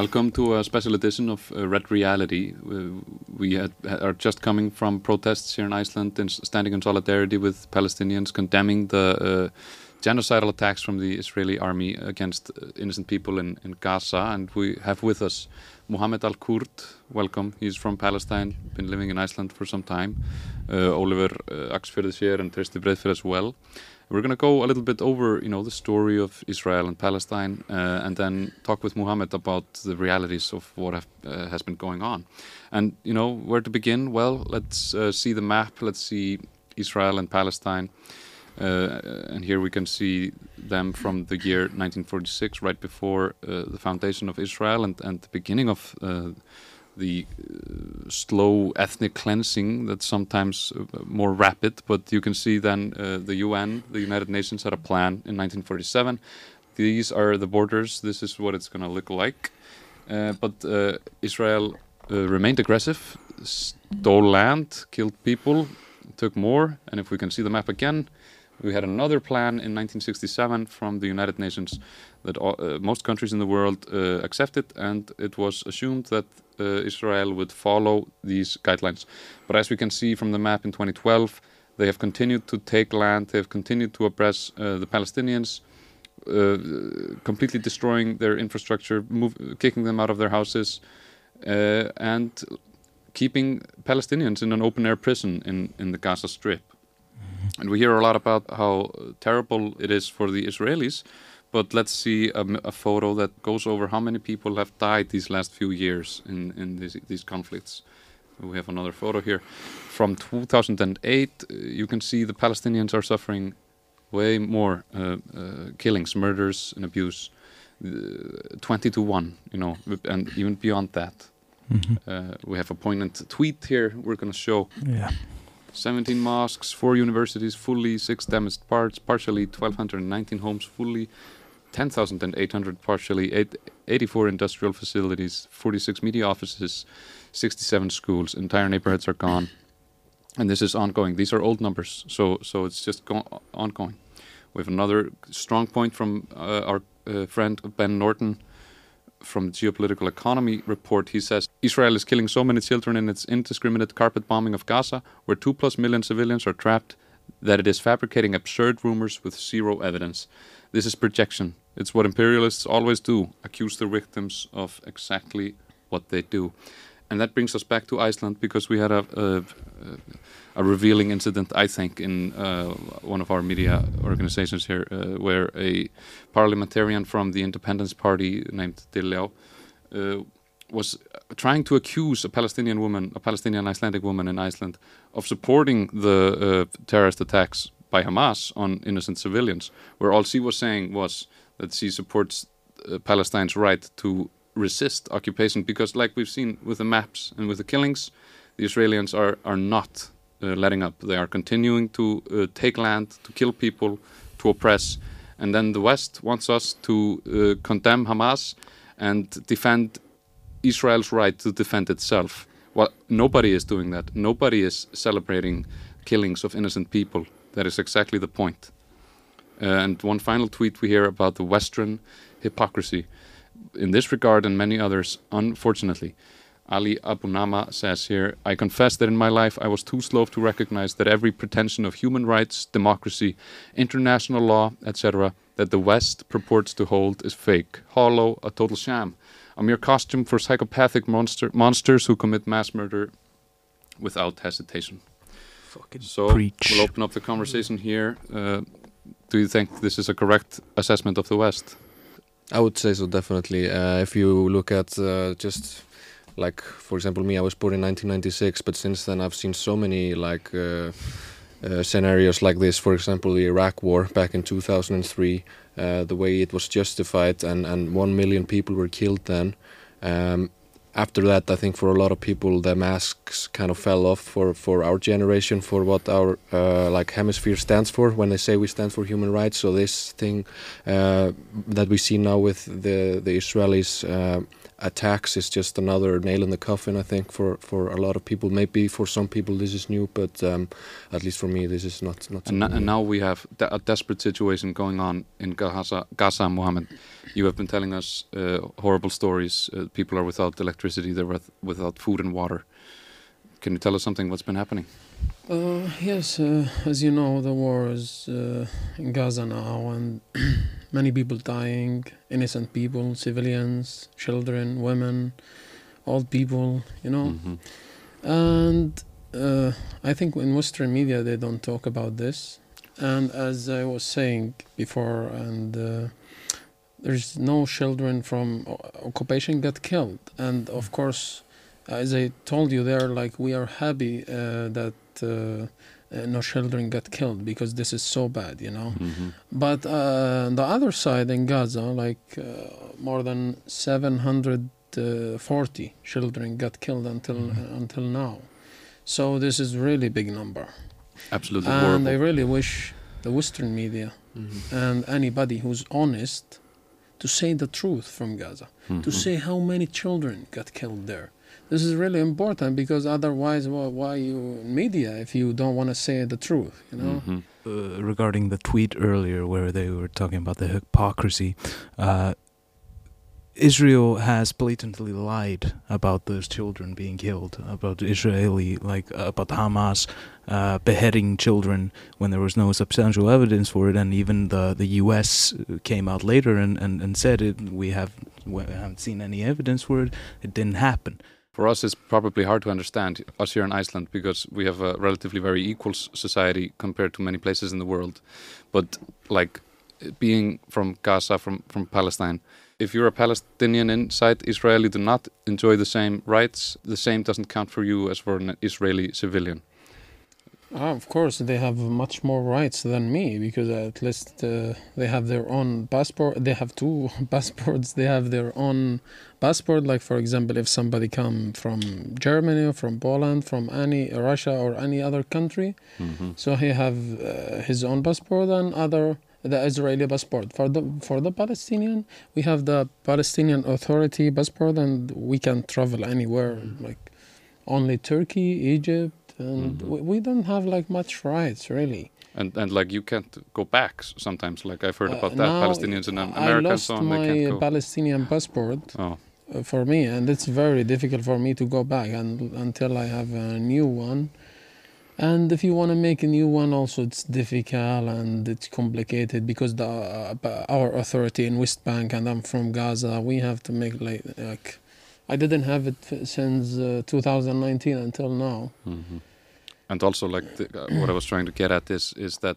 Welcome to a special edition of uh, Red Reality. Uh, we had, are just coming from protests here in Iceland and standing in solidarity with Palestinians, condemning the uh, genocidal attacks from the Israeli army against uh, innocent people in, in, Gaza. And we have with us Muhammed Alkurd. Welcome. He's from Palestine, been living in Iceland for some time. Uh, Oliver uh, here and Trausti Breiðfjörð as well. We're going to go a little bit over, you know, the story of Israel and Palestine, uh, and then talk with Muhammed about the realities of what have, uh, has been going on. And you know, where to begin? Well, let's uh, see the map. Let's see Israel and Palestine. Uh, and here we can see them from the year 1946, right before uh, the foundation of Israel and, and the beginning of uh, the uh, slow ethnic cleansing that's sometimes uh, more rapid, but you can see then uh, the UN, the United Nations, had a plan in 1947. These are the borders, this is what it's going to look like. But Israel remained aggressive, stole land, killed people, took more, and if we can see the map again, we had another plan in 1967 from the United Nations that all, uh, most countries in the world uh, accepted, and it was assumed that uh, Israel would follow these guidelines. But as we can see from the map in 2012, they have continued to take land, they have continued to oppress uh, the Palestinians, uh, completely destroying their infrastructure, move, kicking them out of their houses, uh, and keeping Palestinians in an open air prison in, in the Gaza Strip. And we hear a lot about how terrible it is for the Israelis, but let's see a, a, photo that goes over how many people have died these last few years in, in these, these conflicts. We have another photo here. From 2008, uh, you can see the Palestinians are suffering way more uh, uh, killings, murders, and abuse. Uh, 20 to 1, you know, and even beyond that. Mm -hmm. we have a poignant tweet here we're going to show. Yeah. 17 mosques, 4 universities fully, 6 damaged parts, partially 1,219 homes fully, 10,800 partially, eight, 84 industrial facilities, 46 media offices, 67 schools. Entire neighborhoods are gone. And this is ongoing. These are old numbers, so so it's just ongoing. We have another strong point from uh, our uh, friend Ben Norton from the Geopolitical Economy report. He says Israel is killing so many children in its indiscriminate carpet bombing of Gaza, where two plus million civilians are trapped, that it is fabricating absurd rumors with zero evidence. This is projection. It's what imperialists always do accuse their victims of exactly what they do. And that brings us back to Iceland because we had a, a, a revealing incident, I think, in uh, one of our media organizations here, uh, where a parliamentarian from the Independence Party named Diljá uh, was trying to accuse a Palestinian woman, a Palestinian Icelandic woman in Iceland, of supporting the uh, terrorist attacks by Hamas on innocent civilians, where all she was saying was that she supports uh, Palestine's right to resist occupation because, like we've seen with the maps and with the killings, the Israelis are, are not uh, letting up. They are continuing to uh, take land, to kill people, to oppress. And then the West wants us to uh, condemn Hamas and defend Israel's right to defend itself. Well, nobody is doing that. Nobody is celebrating killings of innocent people. That is exactly the point. Uh, and one final tweet we hear about the Western hypocrisy. In this regard and many others, unfortunately, Ali Abunimah says here I confess that in my life I was too slow to recognize that every pretension of human rights, democracy, international law, etc., that the West purports to hold is fake, hollow, a total sham, a mere costume for psychopathic monster monsters who commit mass murder without hesitation. Fucking so preach. we'll open up the conversation here. Uh, do you think this is a correct assessment of the West? I would say so, definitely. Uh, if you look at uh, just like, for example, me, I was born in 1996, but since then I've seen so many like uh, uh scenarios like this. For example, the Iraq War back in 2003, uh, the way it was justified, and and one million people were killed then. Um, after that, I think for a lot of people, the masks kind of fell off for, for our generation for what our uh, like hemisphere stands for when they say we stand for human rights. So this thing uh, that we see now with the the Israelis uh, attacks is just another nail in the coffin. I think for, for a lot of people, maybe for some people this is new, but um, at least for me this is not not. And, and now we have a desperate situation going on in Gaza, Gaza Mohammed. You have been telling us uh, horrible stories. Uh, people are without electricity, they're with, without food and water. Can you tell us something? What's been happening? Uh, yes, uh, as you know, the war is uh, in Gaza now, and many people dying, innocent people, civilians, children, women, old people, you know. Mm -hmm. And uh, I think in Western media they don't talk about this. And as I was saying before, and there's no children from occupation get killed and of course as i told you there like we are happy uh, that uh, uh, no children get killed because this is so bad you know mm-hmm. but uh, on the other side in gaza like uh, more than 740 children got killed until mm-hmm. until now so this is really big number absolutely and horrible. i really wish the western media mm-hmm. and anybody who's honest to say the truth from Gaza, mm-hmm. to say how many children got killed there. This is really important because otherwise, well, why you media if you don't want to say the truth, you know? Mm-hmm. Uh, regarding the tweet earlier where they were talking about the hypocrisy, uh, Israel has blatantly lied about those children being killed, about Israeli, like uh, about Hamas uh, beheading children when there was no substantial evidence for it, and even the the U.S. came out later and, and, and said it. We have we haven't seen any evidence for it. It didn't happen. For us, it's probably hard to understand us here in Iceland because we have a relatively very equal society compared to many places in the world. But like being from Gaza, from from Palestine if you're a Palestinian inside Israel, you do not enjoy the same rights. The same doesn't count for you as for an Israeli civilian. Ah, of course, they have much more rights than me because at least uh, they have their own passport. They have two passports. They have their own passport. Like for example, if somebody come from Germany or from Poland, from any Russia or any other country, mm -hmm. so he have uh, his own passport and other the Israeli passport. For the for the Palestinian, we have the Palestinian Authority passport, and we can travel anywhere, mm-hmm. like only Turkey, Egypt, and mm-hmm. we, we don't have like much rights really. And and like you can't go back sometimes. Like I've heard about uh, that Palestinians in America I lost on, my Palestinian passport. Oh. Uh, for me, and it's very difficult for me to go back and, until I have a new one and if you want to make a new one also it's difficult and it's complicated because the uh, our authority in west bank and i'm from gaza we have to make like, like i didn't have it since uh, 2019 until now mm-hmm. And also like the, uh, what i was trying to get at is is that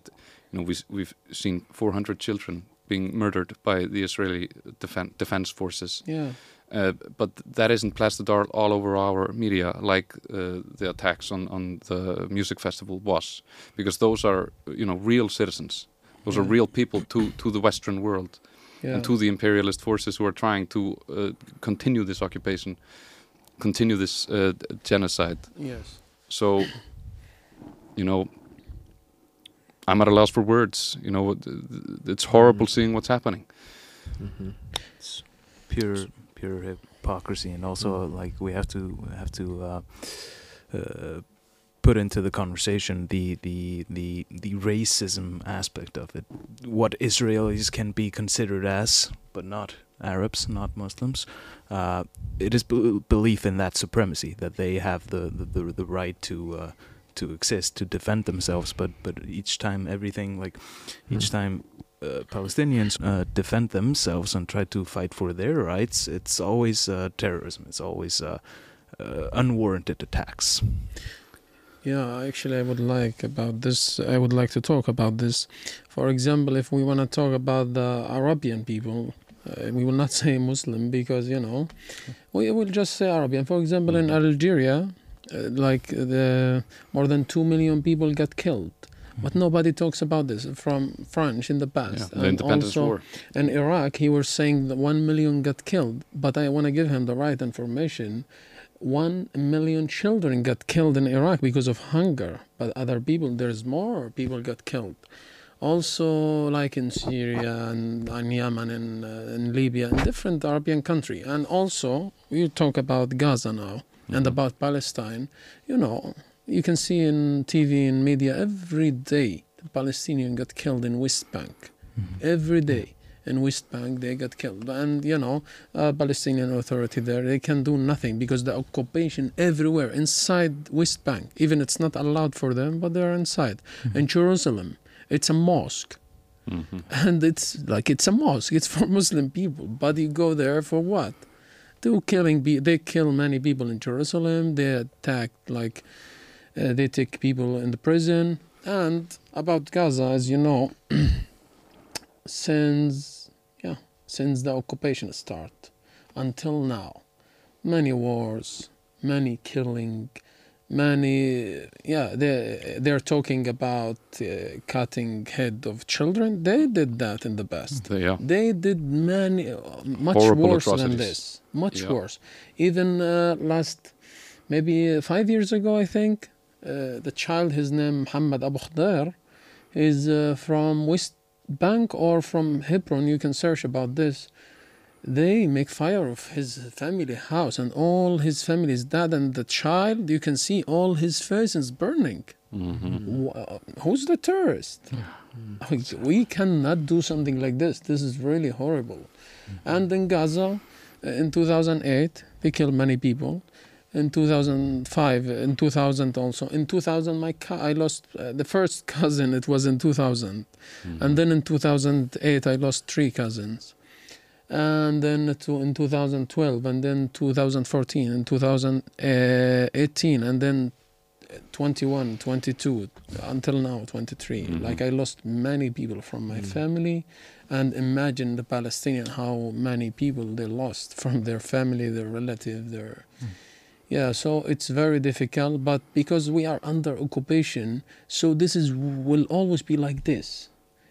you know we, we've seen 400 children being murdered by the israeli defen- defense forces yeah uh, but that isn't plastered all, all over our media like uh, the attacks on, on the music festival was, because those are you know real citizens, those yeah. are real people to to the Western world, yeah. and to the imperialist forces who are trying to uh, continue this occupation, continue this uh, genocide. Yes. So, you know, I'm at a loss for words. You know, it's horrible mm -hmm. seeing what's happening. Mm -hmm. It's pure pure hypocrisy, and also mm. like we have to have to uh, uh, put into the conversation the the the the racism aspect of it. What Israelis can be considered as, but not Arabs, not Muslims. Uh, it is belief in that supremacy that they have the the, the, the right to uh, to exist to defend themselves. But but each time everything like each mm. time uh, Palestinians uh, defend themselves and try to fight for their rights, it's always uh, terrorism. It's always uh, uh, unwarranted attacks. Yeah, actually, I would like about this. I would like to talk about this. For example, if we want to talk about the Arabian people, we will not say Muslim because you know, we will just say Arabian. For example, -hmm. in mm-hmm. Algeria, Uh, like uh, the more than two million people got killed But mm-hmm. nobody talks about this from French in the Yeah, past. the Independence also, War. in Iraq, he was saying that one million got killed, but I want to give him the right information. One million children got killed in Iraq because of hunger, but other people, there's more people got killed. Also, like in Syria and, and Yemen and uh, in Libya, in different Arabian country, and also we talk about Gaza now and about Palestine. You know, you can see in TV and media every day the Palestinian got killed in West Bank. Every day in West Bank they got killed. And you know uh, Palestinian Authority there they can do nothing because the occupation everywhere inside West Bank even it's not allowed for them but they're inside. In Jerusalem it's a mosque. Mhm. and it's like it's a mosque it's for Muslim people. But you go there for what they killing be- they kill many people in Jerusalem. They attack like uh, they take people in the prison. And about Gaza as you know since yeah since the occupation start until now many wars many killing many yeah they they're talking about uh, cutting head of children. They did that in the past. The- yeah. they did many uh, much Horrible worse than this. Much Yeah. worse. Even uh, last maybe uh, five years ago i think uh, the child his name muhammad abu khdar is uh, from west bank or from hebron. You can search about this they make fire of his family house and all his family family's dead and the child you can see all his faces burning. Mhm. Wha- who's the terrorist? We cannot do something like this. This is really horrible. And in gaza uh, in 2008 they killed many people. In 2005 in 2000 also. In 2000 my co- i lost uh, the first cousin it was in 2000 Mhm. and then in 2008 i lost three cousins and then to, in 2012 and then 2014 and 2018 and then 21 22 until now 23 Mhm. like i lost many people from my Mm. family and imagine the palestinian how many people they lost from their family their relative their Mm. yeah so it's very difficult but because we are under occupation so this is will always be like this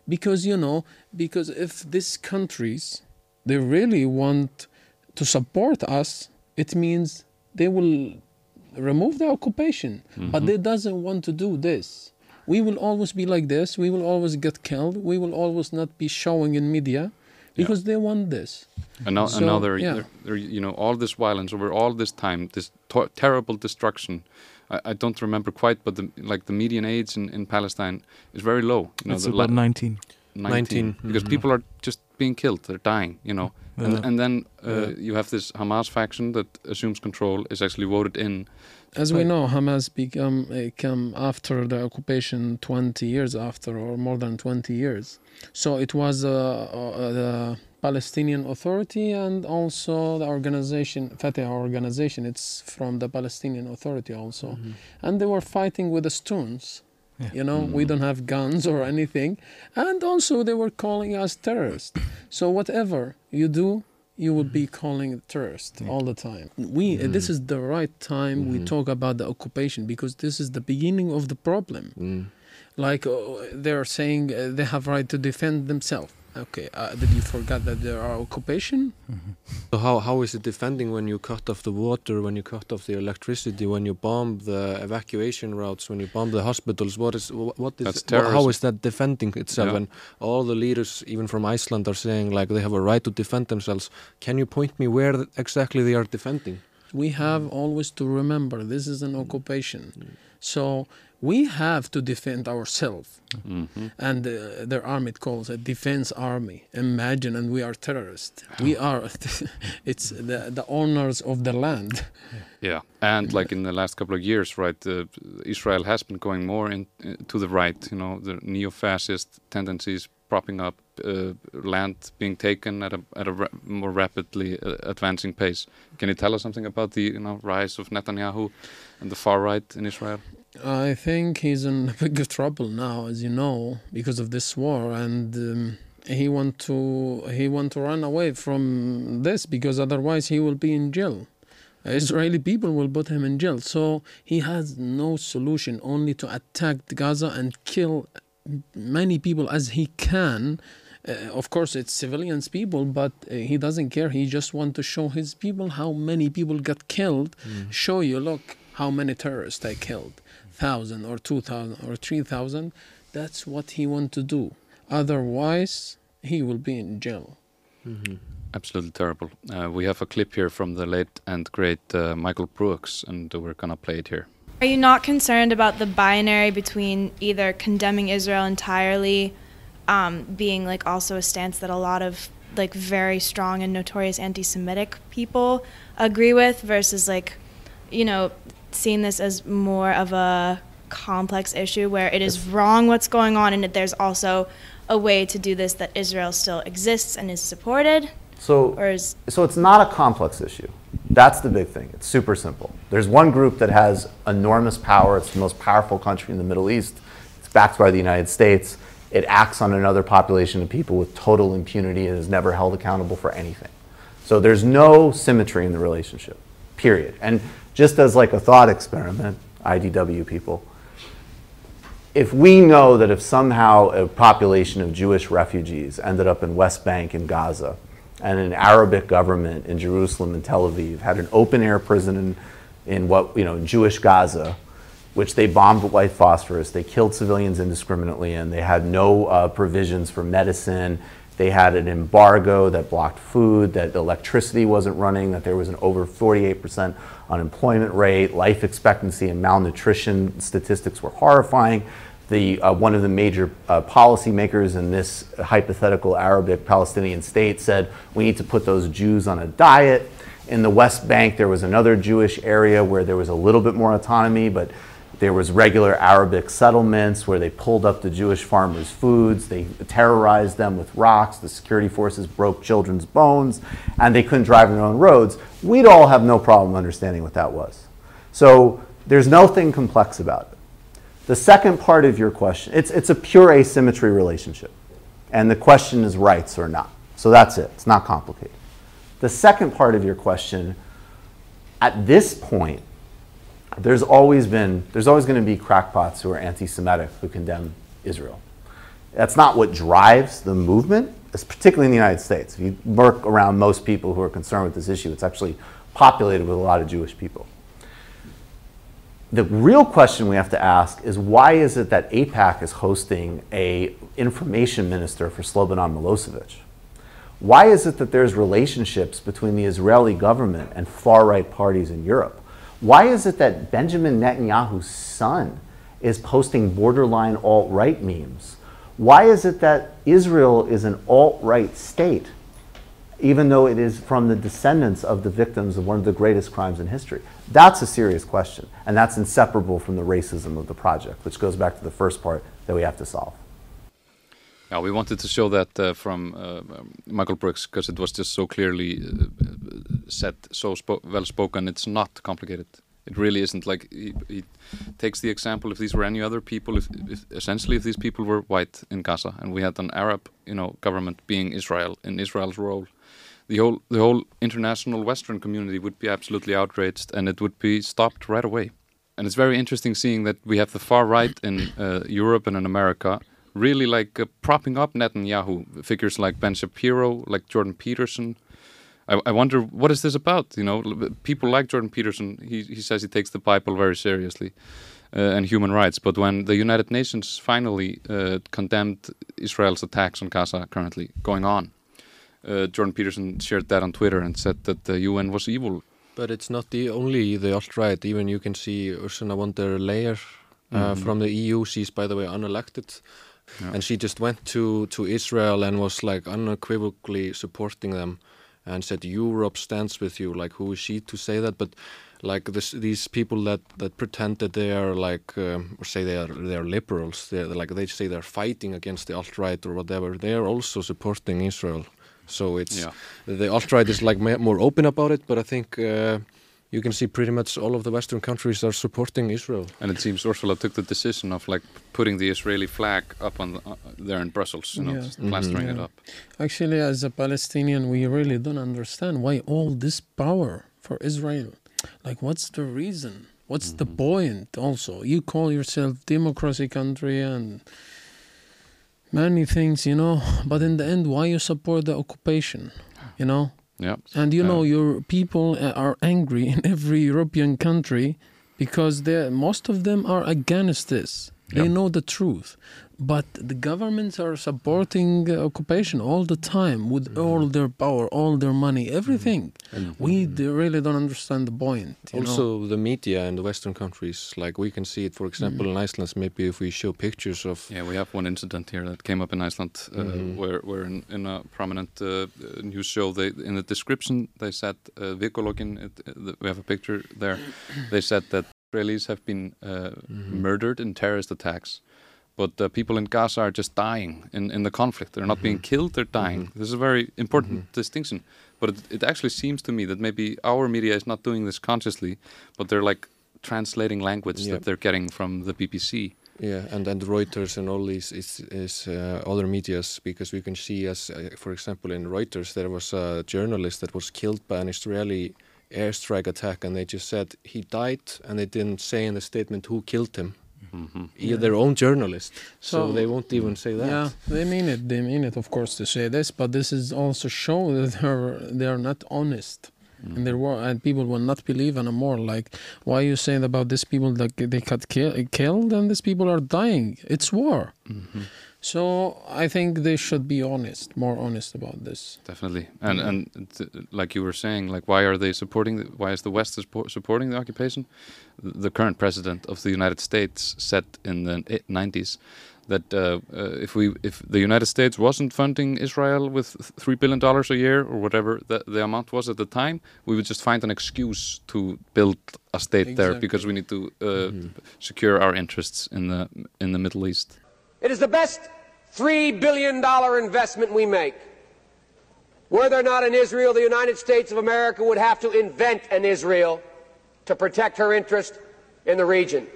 because you know because if these countries they really want to support us it means they will remove the occupation but Mhm. they doesn't want to do this we will always be like this we will always get killed we will always not be showing in media because they want this And now, So, and now they're, yeah. they're, they're, you know, all this violence over all this time, this to- terrible destruction. I, I don't remember quite, but the, like the median age in, in Palestine is very low. You know, it's about la- 19 19, 19, because mhm. people are just being killed. They're dying. You know, and, Yeah. and then uh, Yeah. you have this Hamas faction that assumes control is actually voted in. As we know, Hamas become uh, come after the occupation 20 years after, or more than 20 years. So it was uh, uh, the Palestinian Authority and also the organization Fatah organization. It's from the Palestinian Authority also, Mhm. and they were fighting with the stones. Yeah. You know, we Mhm. don't have guns or anything, and also they were calling us terrorists. So whatever you do, you will be calling it terrorist Yeah. all the time. We this Mhm. is the right time we Mhm. talk about the occupation because this is the beginning of the problem. Mm. Like uh, they're saying uh, they have right to defend themselves. Okay, uh, did you forget that there are occupation? Mhm. So how how is it defending when you cut off the water, when you cut off the electricity, when you bomb the evacuation routes, when you bomb the hospitals? What is wh- what is That's wh- how is that defending itself? Yeah. And all the leaders, even from Iceland, are saying like they have a right to defend themselves. Can you point me where exactly they are defending? We have always to remember this is an occupation. So we have to defend ourselves. Mhm. and uh, their army calls a defense army imagine and we are terrorists we are it's the, the owners of the land Yeah, and like in the last couple of years, right, uh, Israel has been going more in uh, to the right. You know, the neo-fascist tendencies propping up, uh, land being taken at a at a ra- more rapidly uh, advancing pace. Can you tell us something about the you know rise of Netanyahu and the far right in Israel? I think he's in big trouble now as you know because of this war and um, he want to he want to run away from this because otherwise he will be in jail Israeli people will put him in jail. So he has no solution, only to attack Gaza and kill many people as he can. Uh, of course, it's civilians people, but uh, he doesn't care. He just want to show his people how many people got killed. Show you, look how many terrorists I killed, thousand or two thousand or three thousand. That's what he want to do. Otherwise, he will be in jail. Absolutely terrible. Uh, we have a clip here from the late and great uh, Michael Brooks, and we're gonna play it here. Are you not concerned about the binary between either condemning Israel entirely, um, being like also a stance that a lot of like very strong and notorious anti-Semitic people agree with, versus like, you know, seeing this as more of a complex issue where it is wrong what's going on, and that there's also a way to do this that Israel still exists and is supported, So, or is so it's not a complex issue. That's the big thing. It's super simple. There's one group that has enormous power. It's the most powerful country in the Middle East. It's backed by the United States. It acts on another population of people with total impunity and is never held accountable for anything. So there's no symmetry in the relationship, period. And just as like a thought experiment, IDW people, if we know that if somehow a population of Jewish refugees ended up in West Bank and Gaza, and an Arabic government in Jerusalem and Tel Aviv had an open air prison in, in what you know Jewish Gaza, which they bombed with white phosphorus, they killed civilians indiscriminately, and they had no uh, provisions for medicine. They had an embargo that blocked food, that electricity wasn't running, that there was an over 48% unemployment rate, life expectancy and malnutrition statistics were horrifying. The, uh, one of the major uh, policymakers in this hypothetical Arabic Palestinian state said we need to put those Jews on a diet. In the West Bank, there was another Jewish area where there was a little bit more autonomy, but there was regular Arabic settlements where they pulled up the Jewish farmers' foods. They terrorized them with rocks. The security forces broke children's bones, and they couldn't drive on their own roads. We'd all have no problem understanding what that was. So there's nothing complex about it. The second part of your question, it's, it's a pure asymmetry relationship. And the question is rights or not. So that's it. It's not complicated. The second part of your question, at this point, there's always been, there's always going to be crackpots who are anti-Semitic who condemn Israel. That's not what drives the movement, it's particularly in the United States. If you work around most people who are concerned with this issue, it's actually populated with a lot of Jewish people. The real question we have to ask is why is it that AIPAC is hosting a information minister for Slobodan Milosevic? Why is it that there's relationships between the Israeli government and far-right parties in Europe? Why is it that Benjamin Netanyahu's son is posting borderline alt-right memes? Why is it that Israel is an alt-right state, even though it is from the descendants of the victims of one of the greatest crimes in history? That's a serious question, and that's inseparable from the racism of the project, which goes back to the first part that we have to solve. Yeah, we wanted to show that uh, from uh, Michael Brooks because it was just so clearly uh, said, so spo well spoken. It's not complicated. It really isn't. Like he, he takes the example: if these were any other people, if, if essentially if these people were white in Gaza and we had an Arab, you know, government being Israel in Israel's role, the whole the whole international Western community would be absolutely outraged, and it would be stopped right away. And it's very interesting seeing that we have the far right in uh, Europe and in America really like uh, propping up Netanyahu. Figures like Ben Shapiro, like Jordan Peterson. I, I wonder what is this about? You know, people like Jordan Peterson. He he says he takes the Bible very seriously uh, and human rights. But when the United Nations finally uh, condemned Israel's attacks on Gaza currently going on, uh, Jordan Peterson shared that on Twitter and said that the UN was evil. But it's not the only the alt right. Even you can see Ursula von der Leyen uh, from the EU. She's by the way unelected, and she just went to to Israel and was like unequivocally supporting them, and said Europe stands with you. Like who is she to say that? But like this, these people that that pretend that they are like um, or say they are they are liberals. They are like they say they're fighting against the alt right or whatever. They are also supporting Israel. So it's Yeah. the alt right is like more open about it, but I think uh, you can see pretty much all of the Western countries are supporting Israel. And it seems Ursula took the decision of like putting the Israeli flag up on the, uh, there in Brussels, you know, Yeah. just plastering it Yeah. up. Actually, as a Palestinian, we really don't understand why all this power for Israel. like what's the reason what's the point also you call yourself democracy country and many things you know but in the end why you support the occupation you know Yeah. and you know your people uh, are angry in every european country because most of them are against this they Yeah. know the truth but the governments are supporting uh, occupation all the time with Mm-hmm. all their power all their money everything And we d- really don't understand the point you know? also the media in the Western countries, like we can see it, for example, Mm. in Iceland. Maybe if we show pictures of Yeah, we have one incident here that came up in Iceland, uh, Mhm. where, where in, in a prominent uh, uh, news show, they in the description they said uh, Vikologin, it, uh, the- we have a picture there. they said that Israelis have been uh, Mhm. murdered in terrorist attacks, but uh, people in Gaza are just dying in, in the conflict. They're not being Mhm. killed; they're dying. Mhm. This is a very important Mhm. distinction. But it, it actually seems to me that maybe our media is not doing this consciously, but they're like translating language Yeah. that they're getting from the BBC. Yeah, and and Reuters and all these is is uh, other medias because we can see as uh, for example in Reuters there was a journalist that was killed by an Israeli airstrike attack and they just said he died and they didn't say in the statement who killed him. Mhm. Yeah. Their own journalist, so, So- they won't even say that. Yeah, they mean it. They mean it, of course, to say this, but this is also show that they're they are not honest in their work, and people will not believe anymore. Like, why are you saying about these people that they got kill, killed and these people are dying? It's war. Mhm. So I think they should be honest, more honest about this. Definitely, and and t- like you were saying, like why are they supporting? The, why is the West supporting the occupation? The current president of the United States said in the 90s that uh, uh, if we if the United States wasn't funding Israel with three billion dollars a year or whatever the, the amount was at the time, we would just find an excuse to build a state there because we need to uh, Mhm. secure our interests in the in the Middle East. It is the best $3 billion investment we make. Were there not an Israel, the United States of America would have to invent an Israel to protect her interest in the region.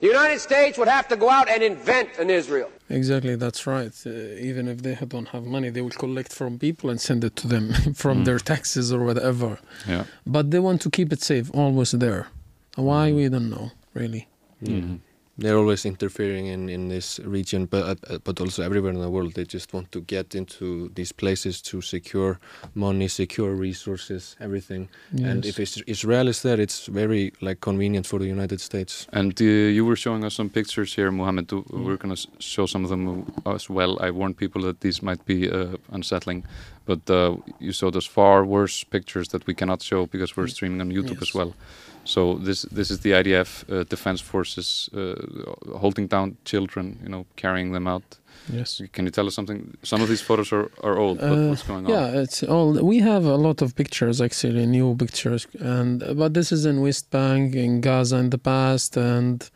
The United States would have to go out and invent an Israel. Exactly, that's right. Uh, even if they don't have money, they will collect from people and send it to them from their taxes or whatever. Yeah. But they want to keep it safe, always there. Why we don't know, really. Mhm. They're always interfering in, in this region, but uh, but also everywhere in the world. They just want to get into these places to secure money, secure resources, everything. And if it's Israel is there, it's very like convenient for the United States. And uh, you were showing us some pictures here, Muhammed. Do- We're going to show some of them as well. I warned people that these might be uh, unsettling, but uh, you showed us far worse pictures that we cannot show because we're streaming on YouTube as well. So this this is the IDF uh, defense forces uh, holding down children, you know, carrying them out. Yes. Can you tell us something? Some of these photos are, are old, but Uh, what's going on? Yeah, it's all. We have a lot of pictures actually, new pictures, and but this is in West Bank, in Gaza in the past, and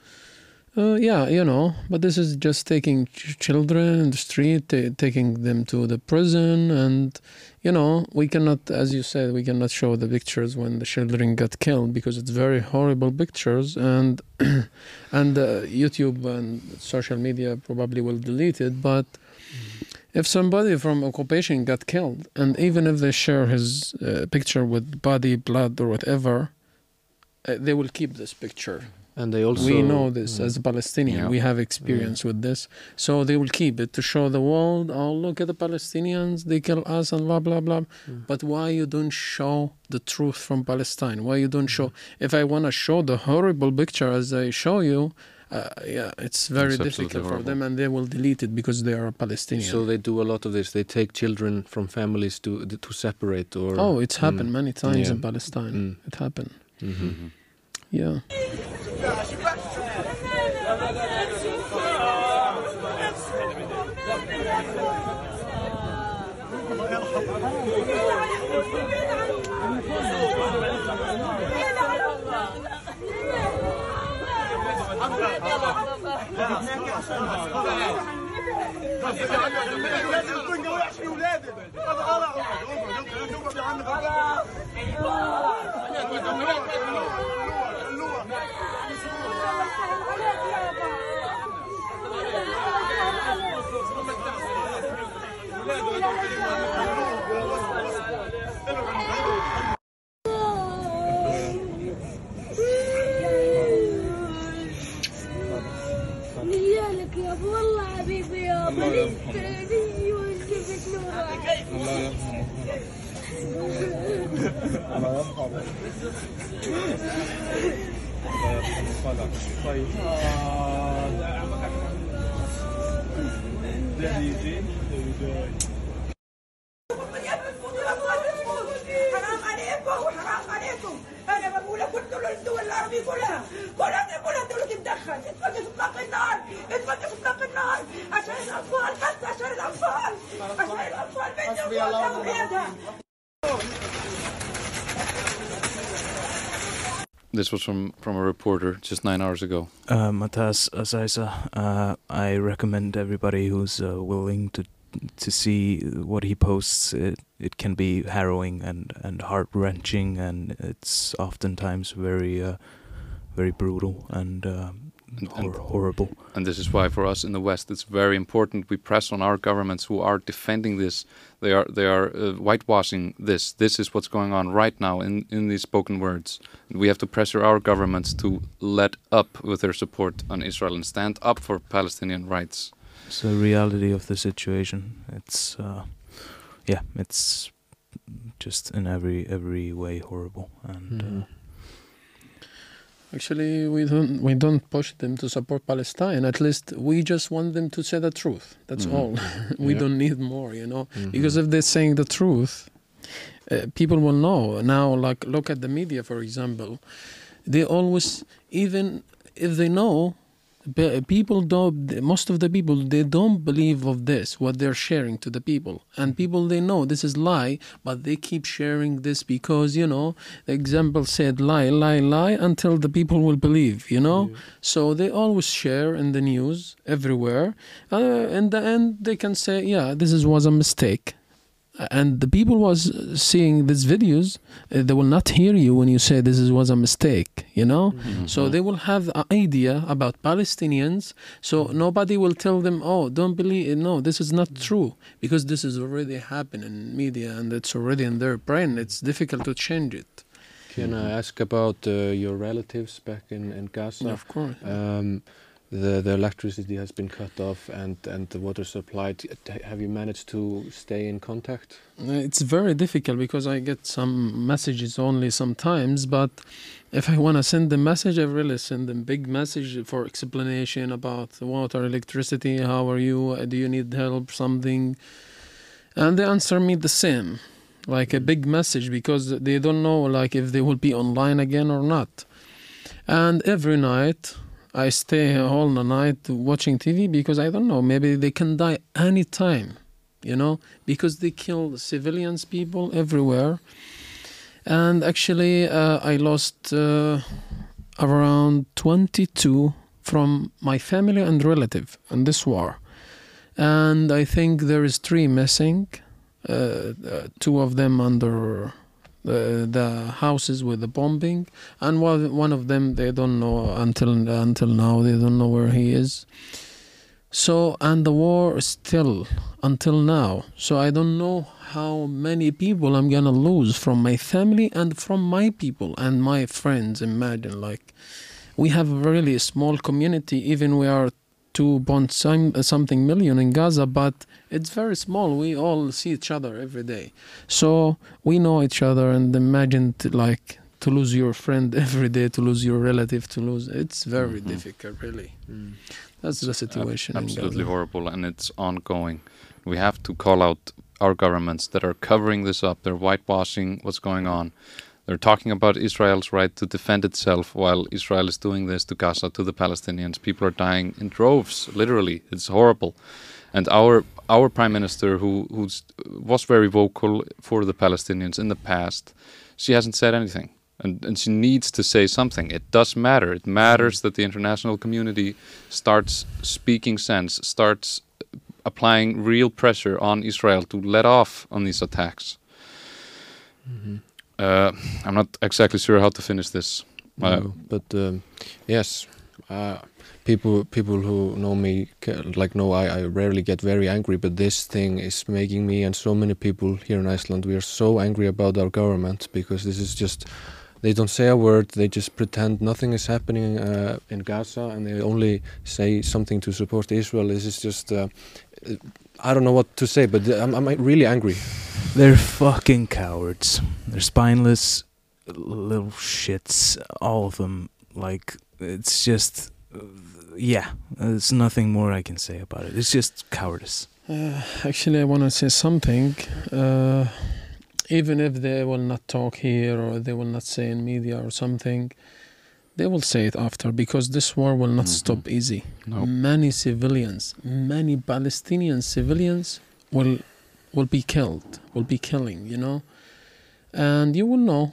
uh, yeah, you know. But this is just taking ch- children in the street, ta taking them to the prison, and you know, we cannot, as you said, we cannot show the pictures when the children got killed because it's very horrible pictures, and and uh, YouTube and social media probably will delete it, but if somebody from occupation got killed and even if they share his uh, picture with body blood or whatever uh, they will keep this picture And they also we know this Mm. as a palestinian Yeah. we have experience with this so they will keep it to show the world oh look at the palestinians they kill us and blah blah blah Mm. but why you don't show the truth from palestine why you don't show if i want to show the horrible picture as i show you uh, yeah it's very It's difficult for horrible. them and they will delete it because they are palestinian So they do a lot of this. They take children from families to to separate or. Oh, it's happened Mm. many times Yeah. in Palestine. Mm. It happened. Mhm. Mhm. Yeah. لازم تكون قوي عشان ولادك هذا قرع ولادك لك يا ابو والله حبيبي يا ابو لي وجبت نور الله يرحمه الله يرحمه الله يرحمه طيب Then you see, This was from, from a reporter just nine hours ago. Uh, Motaz Azaiza, uh, I recommend everybody who's uh, willing to to see what he posts. It, it can be harrowing and, and heart wrenching, and it's oftentimes very uh, very brutal and, uh, And- hor- and- horrible. And this is why, for us in the West, it's very important we press on our governments who are defending this. They are they are uh, whitewashing this. This is what's going on right now in in these spoken words. We have to pressure our governments to let up with their support on Israel and stand up for Palestinian rights. It's the reality of the situation. It's uh, yeah, it's just in every every way horrible and. Mhm. Uh, Actually, we don't we don't push them to support Palestine. At least we just want them to say the truth. That's Mhm. all. we Yeah. don't need more, you know. Mhm. Because if they're saying the truth, uh, people will know. Now, like look at the media, for example. They always, even if they know, people don't. Most of the people they don't believe of this what they're sharing to the people, and people they know this is lie, but they keep sharing this because you know the example said lie, lie, lie until the people will believe. You know. So they always share in the news everywhere. Uh, in the end, they can say, "Yeah, this is was a mistake." And the people was seeing these videos, uh, they will not hear you when you say this is, was a mistake. You know. So they will have an idea about Palestinians. So nobody will tell them, "Oh, don't believe." No, this is not true because this is already happening in media and it's already in their brain. It's difficult to change it. Can I ask about uh, your relatives back in, in Gaza? of course. Um, the the electricity has been cut off and and the water supply. Have you managed to stay in contact? Uh, It's very difficult because I get some messages only sometimes, but if I want to send the message, I really send them big message for explanation about the water, electricity, how are you, Uh, do you need help, something, and they answer me the same, like a big message because they don't know like if they will be online again or not. And every night I stay all the night watching TV because I don't know, maybe they can die anytime you know, because they kill civilians, people everywhere. And actually, uh, I lost uh, around 22 from my family and relative in this war. And I think there is three missing, uh, uh, two of them under the, the houses with the bombing, and one, one of them they don't know until until now they don't know where he is. So, and the war is still until now. So, I don't know how many people I'm gonna lose from my family and from my people and my friends. Imagine, like, we have a really small community, even we are two point some, something million in Gaza, but it's very small. We all see each other every day. So, we know each other, and imagine, to, like, to lose your friend every day, to lose your relative, to lose it's very Mhm. difficult, really. That's the situation. in Absolutely Gaza. horrible, and it's ongoing. We have to call out our governments that are covering this up. They're whitewashing what's going on. They're talking about Israel's right to defend itself while Israel is doing this to Gaza, to the Palestinians. People are dying in droves, literally. It's horrible. And our our prime minister, who who's, was very vocal for the Palestinians in the past, she hasn't said anything. And, and she needs to say something. It does matter. It matters that the international community starts speaking sense, starts applying real pressure on Israel to let off on these attacks. Mm-hmm. Uh, I'm not exactly sure how to finish this. Uh, No, but um, yes, uh, people people who know me like know I, I rarely get very angry, but this thing is making me and so many people here in Iceland we are so angry about our government because this is just they don't say a word. They just pretend nothing is happening uh, in Gaza, and they only say something to support Israel. This is just uh, I don't know what to say, but I'm, I'm really angry. They're fucking cowards. They're spineless little shits. All of them. Like it's just, uh, yeah. There's nothing more I can say about it. It's just cowardice. Uh, actually, I want to say something. Uh, even if they will not talk here or they will not say in media or something, they will say it after because this war will not Mhm. stop easy. No. Many civilians, many Palestinian civilians will will be killed, will be killing, you know. And you will know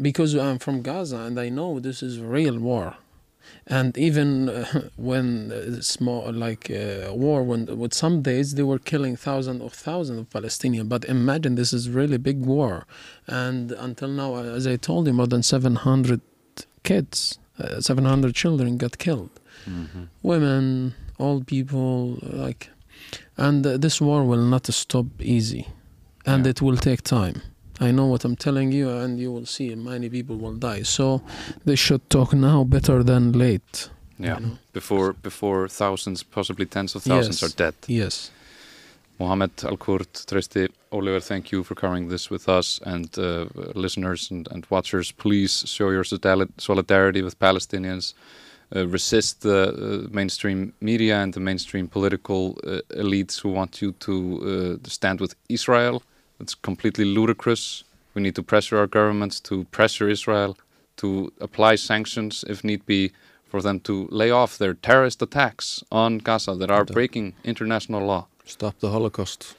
because I'm from Gaza and I know this is real war. And even uh, when uh, small, like uh, war, when with some days they were killing thousands of thousands of Palestinians. But imagine this is really big war, and until now, uh, as I told you, more than 700 kids, uh, 700 children got killed. Mhm. Women, old people, like, and uh, this war will not stop easy, and Yeah. it will take time. I know what I'm telling you, and you will see many people will die. So they should talk now better than late. Yeah. you know? Before before thousands, possibly tens of thousands Yes. are dead. Yes. Mohammed Al Kurt, Tresti, Oliver, thank you for covering this with us and uh, listeners and, and watchers. Please show your solidar- solidarity with Palestinians. Uh, resist the uh, mainstream media and the mainstream political uh, elites who want you to uh, stand with Israel. It's completely ludicrous. We need to pressure our governments to pressure Israel to apply sanctions if need be for them to lay off their terrorist attacks on Gaza that are breaking international law. Stop the Holocaust.